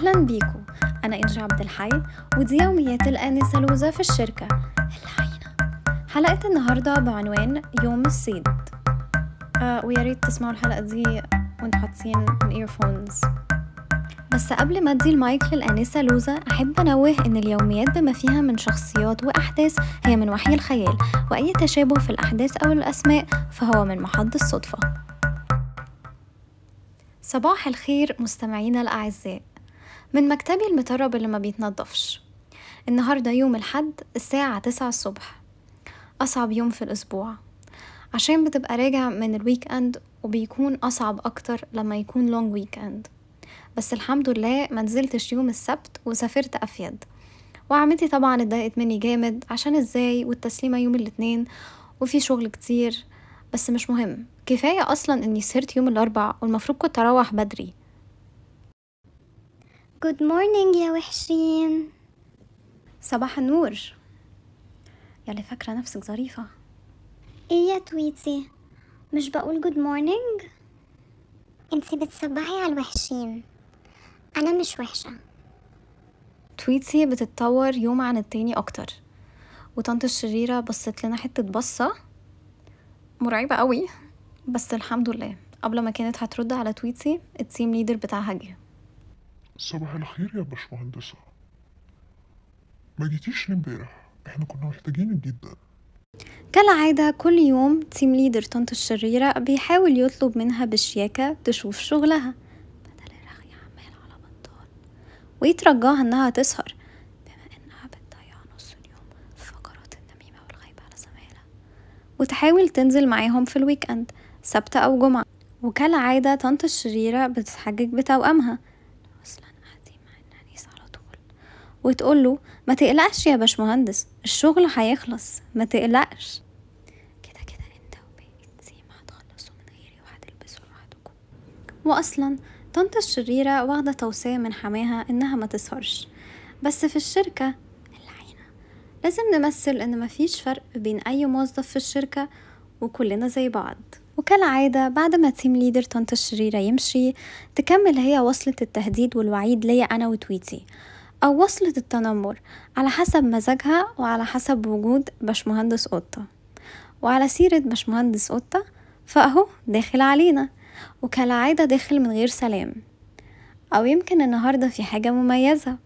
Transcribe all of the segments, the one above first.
أهلا بيكو. أنا إنجي عبد الحي ودي يوميات الآنسة لوزة في الشركة. العينة حلقة النهاردة بعنوان يوم الصيد. آه ويا ريت تسمعوا الحلقة دي وانتوا حاطين ال earphones بس قبل ما أدي المايك للآنسة لوزة أحب أنوه إن اليوميات بما فيها من شخصيات وأحداث هي من وحي الخيال وأي تشابه في الأحداث أو الأسماء فهو من محض الصدفة. صباح الخير مستمعينا الأعزاء. من مكتبي المترب اللي ما بيتنضفش النهاردة يوم الحد الساعة تسعة الصبح. أصعب يوم في الأسبوع. عشان بتبقى راجع من ال weekend وبيكون أصعب أكتر لما يكون long weekend بس الحمد لله ما نزلتش يوم السبت وسافرت أفيد. وعمتي طبعا اتضايقت مني جامد عشان إزاي والتسليمة يوم الاتنين وفي شغل كتير. بس مش مهم. كفاية أصلا إني سهرت يوم الأربع والمفروض كنت أروح بدري. good morning يا وحشين. صباح النور. يلي فاكرة نفسك ظريفة. إيه يا تويتي؟ مش بقول good morning انتي بتصبحي على الوحشين. أنا مش وحشة. تويتي بتتطور يوم عن التاني أكتر. وطنط الشريرة بصت لنا حتة بصة. مرعبة قوي. بس الحمد لله. قبل ما كانت هترد على تويتي ال team leader بتاعها جه. صباح الخير يا باشمهندسة. ما جيتيش امبارح. إحنا كنا محتاجينك جدا. كالعادة كل يوم team leader طنط الشريرة بيحاول يطلب منها بشياكة تشوف شغلها. بدل الرغي عمال على بطال. ويترجاها إنها تسهر. بما إنها بتضيع نص اليوم في فقرات النميمة والغيبة على زمايلها وتحاول تنزل معاهم في ال weekend سبت أو جمعة. وكالعادة طنط الشريرة بتتحجج بتوأمها أصلا قاعدين مع ال nannies على طول وتقوله ما تقلقش يا باشمهندس الشغل هيخلص ما تقلقش. كده كده أنت وباقي ال team هتخلصوا من غيري وهتلبسوا لوحدكم. واصلا طنط الشريرة واخدة توصية من حماها إنها ما تسهرش. بس في الشركة العينة لازم نمثل إن مفيش فرق بين أي موظف في الشركة وكلنا زي بعض. وكالعادة بعد ما تيم ليدر طنط الشريرة يمشي تكمل هي وصلة التهديد والوعيد ليا أنا وتويتي. أو وصلة التنمر على حسب مزاجها وعلى حسب وجود باشمهندس قطة. وعلى سيرة باشمهندس قطة فأهو داخل علينا وكالعادة داخل من غير سلام. أو يمكن النهاردة في حاجة مميزة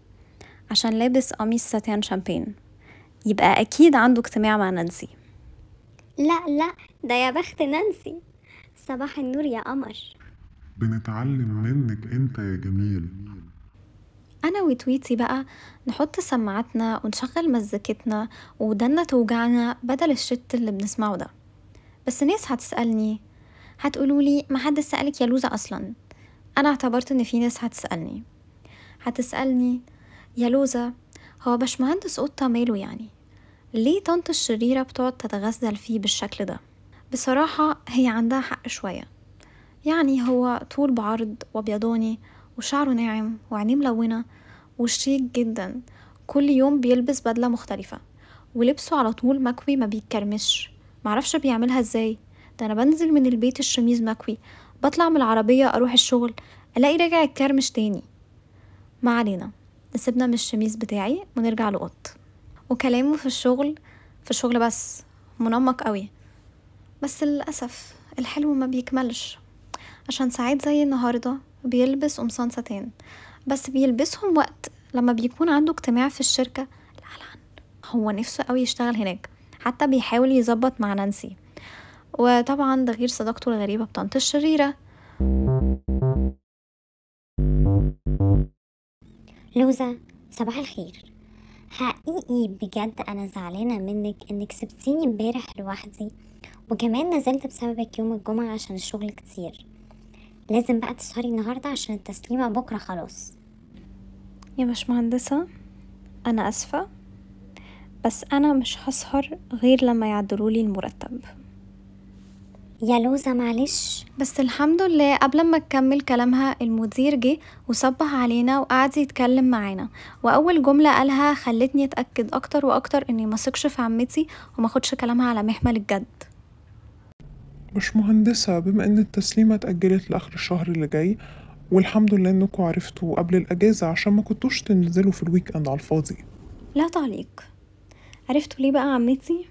عشان لابس قميص ساتان شامبين. يبقى أكيد عنده اجتماع مع نانسي. لا لا ده يا بخت نانسي. صباح النور يا قمر. بنتعلم منك أنت يا جميل. أنا وتويتي بقى نحط سماعاتنا ونشغل مزيكتنا ودنا توجعنا بدل الشت اللي بنسمعه ده. بس ناس هتسألني هتقولولي ما حد سألك يا لوزة أصلا. أنا اعتبرت إن في ناس هتسألني. هتسألني يا لوزة هو باشمهندس قطة ماله يعني؟ ليه طنط الشريرة بتقعد تتغزل فيه بالشكل ده؟ بصراحة هي عندها حق شوية. يعني هو طول بعرض وابيضاني وشعره ناعم وعينيه ملونة وشيك جدا. كل يوم بيلبس بدلة مختلفة ولبسه على طول مكوي ما بيتكرمش. معرفش بيعملها إزاي. ده أنا بنزل من البيت الشميز مكوي بطلع من العربية أروح الشغل ألاقي راجع الكرمش تاني. ما علينا نسيبنا من الشميز بتاعي ونرجع لقط وكلامه في الشغل في الشغل بس منمق قوي. بس للأسف الحلو ما بيكملش. عشان ساعات زي النهاردة بيلبس قمصان ستان. بس بيلبسهم وقت لما بيكون عنده اجتماع في الشركة. العلن هو نفسه قوي يشتغل هناك. حتى بيحاول يظبط مع نانسي. وطبعا ده غير صداقته الغريبة بطنط الشريرة. لوزة صباح الخير. حقيقي بجد أنا زعلانة منك إنك سبتيني امبارح لوحدي وكمان نزلت بسببك يوم الجمعة عشان الشغل كتير. لازم بقى تسهري النهاردة عشان التسليمة بكرة خلاص. يا باشمهندسة أنا أسفة بس أنا مش هسهر غير لما يعدلولي المرتب. يا لوزة معلش. بس الحمد لله قبل ما تكمل كلامها المدير جه وصبح علينا وقعد يتكلم معانا. وأول جملة قالها خلتني أتأكد أكتر وأكتر إني ما ثقش في عمتي وما أخدش كلامها على محمل الجد. باشمهندسة بما إن التسليمة اتأجلت لآخر الشهر اللي جاي والحمد لله إنكم عرفتوا قبل الأجازة عشان ما كنتوش تنزلوا في ال weekend على الفاضي. لا تعليق. عرفتوا ليه بقى عمتي؟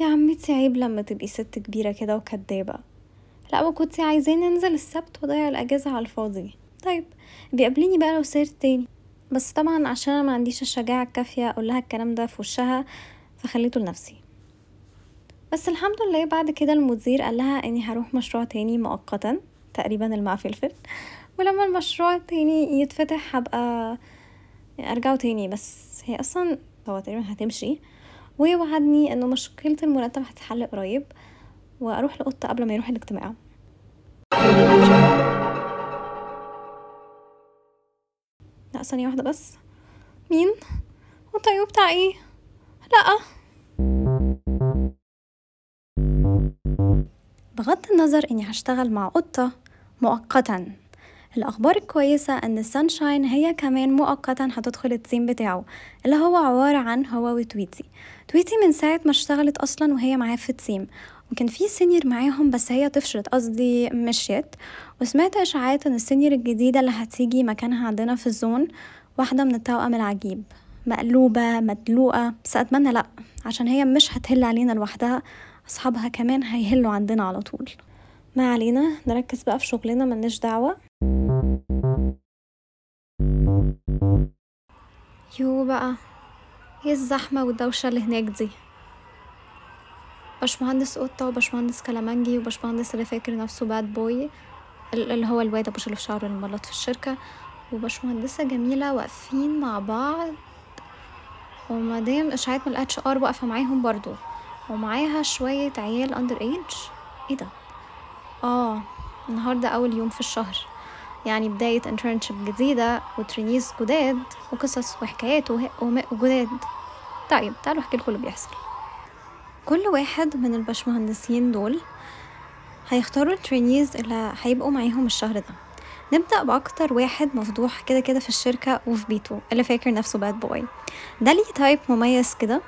يا عمتي عيب لما تبقي ست كبيرة كده وكدابة. لا ما كنتي عايزين ننزل السبت وضيع الأجازة على الفاضي. طيب بيقابليني بقى لو سهرت تاني. بس طبعا عشان أنا ما عنديش الشجاعة الكافية أقول لها الكلام ده في وشها فخليته لنفسي. بس الحمد لله بعد كده المدير قال لها إني هروح مشروع تاني مؤقتا. تقريبا الماء فلفل ولما المشروع التاني يتفتح هبقى أرجعه تاني. بس هي أصلا هو تقريبا هتمشي. ووعدني إنه مشكلة المرتب هتتحل قريب وأروح لقطة قبل ما يروح الاجتماع. لا ثانية واحدة بس. مين؟ هو الطيور بتاع إيه؟ لأ. بغض النظر إني هشتغل مع قطة مؤقتا. الأخبار الكويسة أن السانشاين هي كمان مؤقتا هتدخل ال team بتاعه اللي هو عبارة عن هو وتويتي تويتي من ساعة ما اشتغلت أصلا وهي معاه في ال team وكان في senior معاهم بس هي طفشت قصدي مشيت. وسمعت إشاعات إن السينيور الجديدة اللي هتيجي مكانها عندنا في الزون واحدة من التوأم العجيب. مقلوبة مدلوقة بس أتمنى لأ عشان هي مش هتهل علينا لوحدها أصحابها كمان هيهلوا عندنا على طول. ما علينا نركز بقى في شغلنا ملناش دعوة. يو بقى إيه الزحمة والدوشة اللي هناك دي؟ باشمهندس قطة وباشمهندس كلامنجي وباشمهندس اللي فاكر نفسه bad boy اللي هو الواد أبو في شعره الملط في الشركة وباشمهندسة جميلة واقفين مع بعض. ومدام اشاعات من ال HR واقفة معاهم برضو ومعاها شوية عيال under age إيه ده؟ آه النهاردة أول يوم في الشهر. يعني بداية internship جديدة و trainees جداد وقصص وحكايات وهماء جداد. طيب تعالوا أحكي لكم اللي بيحصل. كل واحد من الباشمهندسين دول هيختاروا ال trainees اللي هيبقوا معاهم الشهر ده. نبدأ بأكتر واحد مفضوح كده كده في الشركة وفي بيته اللي فاكر نفسه bad boy ده ليه type مميز كده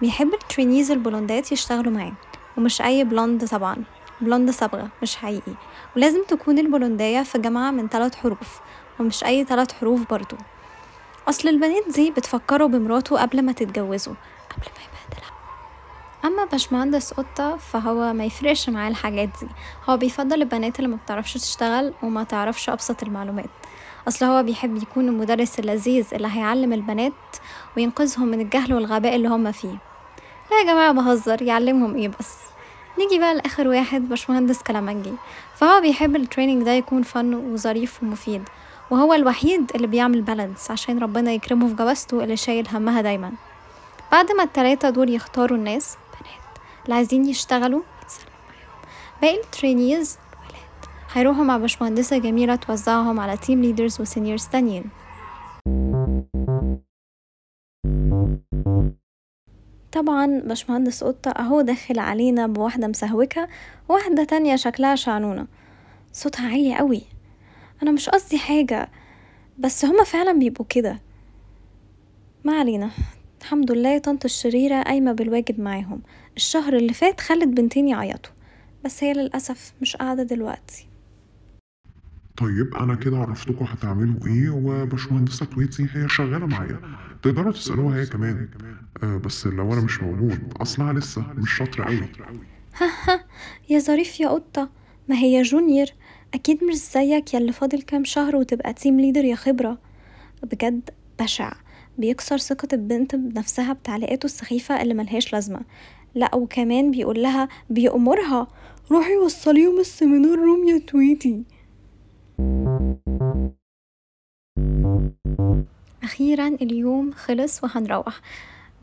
بيحب ال trainees البلوندات يشتغلوا معاه ومش أي blonde طبعا. blonde صبغة مش حقيقي. ولازم تكون البلوندية في جامعة من ثلاث حروف ومش أي ثلاث حروف برضو. أصل البنات دي بتفكروا بمراته قبل ما تتجوزوا قبل ما يبهدلها. أما باشمهندس قطة فهو ما يفرقش معاه الحاجات دي. هو بيفضل البنات اللي ما بتعرفش تشتغل وما تعرفش أبسط المعلومات. أصل هو بيحب يكون المدرس اللذيذ اللي هيعلم البنات وينقذهم من الجهل والغباء اللي هم فيه. لا يا جماعة بهزر. يعلمهم إيه بس؟ نيجي بقى لآخر واحد باشمهندس كلامنجي فهو بيحب التريننج ده يكون فن وظريف ومفيد. وهو الوحيد اللي بيعمل balance عشان ربنا يكرمه في جوازته اللي شايل همها دايما. بعد ما التلاتة دول يختاروا الناس بنات اللي عايزين يشتغلوا باقي ال trainees هيروحوا مع باشمهندسة جميلة توزعهم على team leaders و seniors تانيين. طبعا باشمهندس قطة أهو داخل علينا بواحدة مسهوكة وواحدة تانية شكلها شعنونة. صوتها عالي قوي. أنا مش قصدي حاجة بس هما فعلا بيبقوا كده. ما علينا. الحمد لله طنط الشريرة قايمة بالواجب معاهم. الشهر اللي فات خلت بنتين يعيطوا بس هي للأسف مش قاعدة دلوقتي. طيب أنا كده عرفتكم هتعملوا إيه وباشمهندسة تويتي هي شغالة معايا. تقدروا تسألوها هي كمان. آه بس لو أنا مش موجود أصلها لسه مش شاطرة قوي يا ظريف يا قطة. ما هي junior. أكيد مش زيك ياللي فاضل كام شهر وتبقى team leader يا خبرة. بجد بشع. بيكسر ثقة البنت بنفسها بتعليقاته السخيفة اللي ملهاش لازمة. لا وكمان بيقول لها بيأمرها. روحي وصليهم ال seminar room يا تويتي. أخيرا اليوم خلص وهنروح.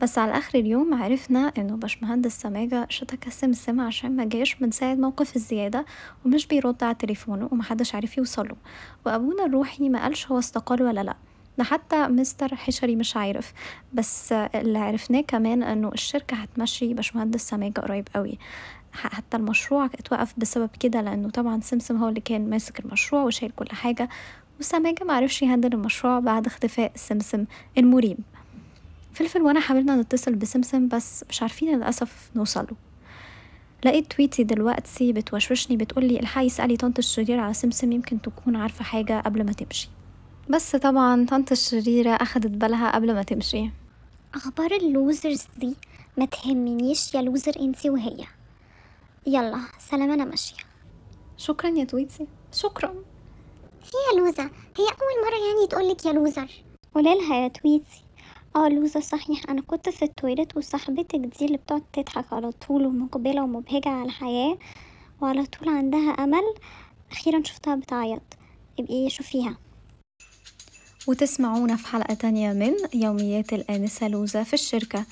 بس على آخر اليوم عرفنا إنه باشمهندس سماجة اشتكى سمسم عشان ما جاش من ساعة موقف الزيادة ومش بيرد على تليفونه ومحدش عارف يوصله. وأبونا الروحي ما قالش هو استقال ولا لأ. ده حتى مستر حشري مش عارف. بس اللي عرفناه كمان إنه الشركة هتمشي باشمهندس سماجة قريب قوي. حتى المشروع اتوقف بسبب كده لأنه طبعا سمسم هو اللي كان ماسك المشروع وشايل كل حاجة. وسماجة معرفش يهندل المشروع بعد اختفاء سمسم المريب فلفل وانا حاولنا نتصل بسمسم بس مش عارفين للأسف نوصله. لقيت تويتي دلوقتي بتوشوشني بتقولي الحقي اسألي طنط الشريرة على سمسم يمكن تكون عارفة حاجة قبل ما تمشي. بس طبعا طنط الشريرة أخدت بالها قبل ما تمشي. أخبار ال losers دي ما تهمنيش يا loser انتي وهي. يلا سلام أنا ماشية. شكرا يا تويتي شكرا. يا لوزة؟ هي أول مرة يعني تقولك يا لوزر. قوليلها يا تويتي آه لوزة صحيح. أنا كنت في التويلت وصاحبتك دي اللي بتقعد تضحك على طول ومقبلة ومبهجة على الحياة وعلى طول عندها أمل. أخيرا شفتها بتعيط. ابقي شوفيها. وتسمعونا في حلقة تانية من يوميات الآنسة لوزة في الشركة.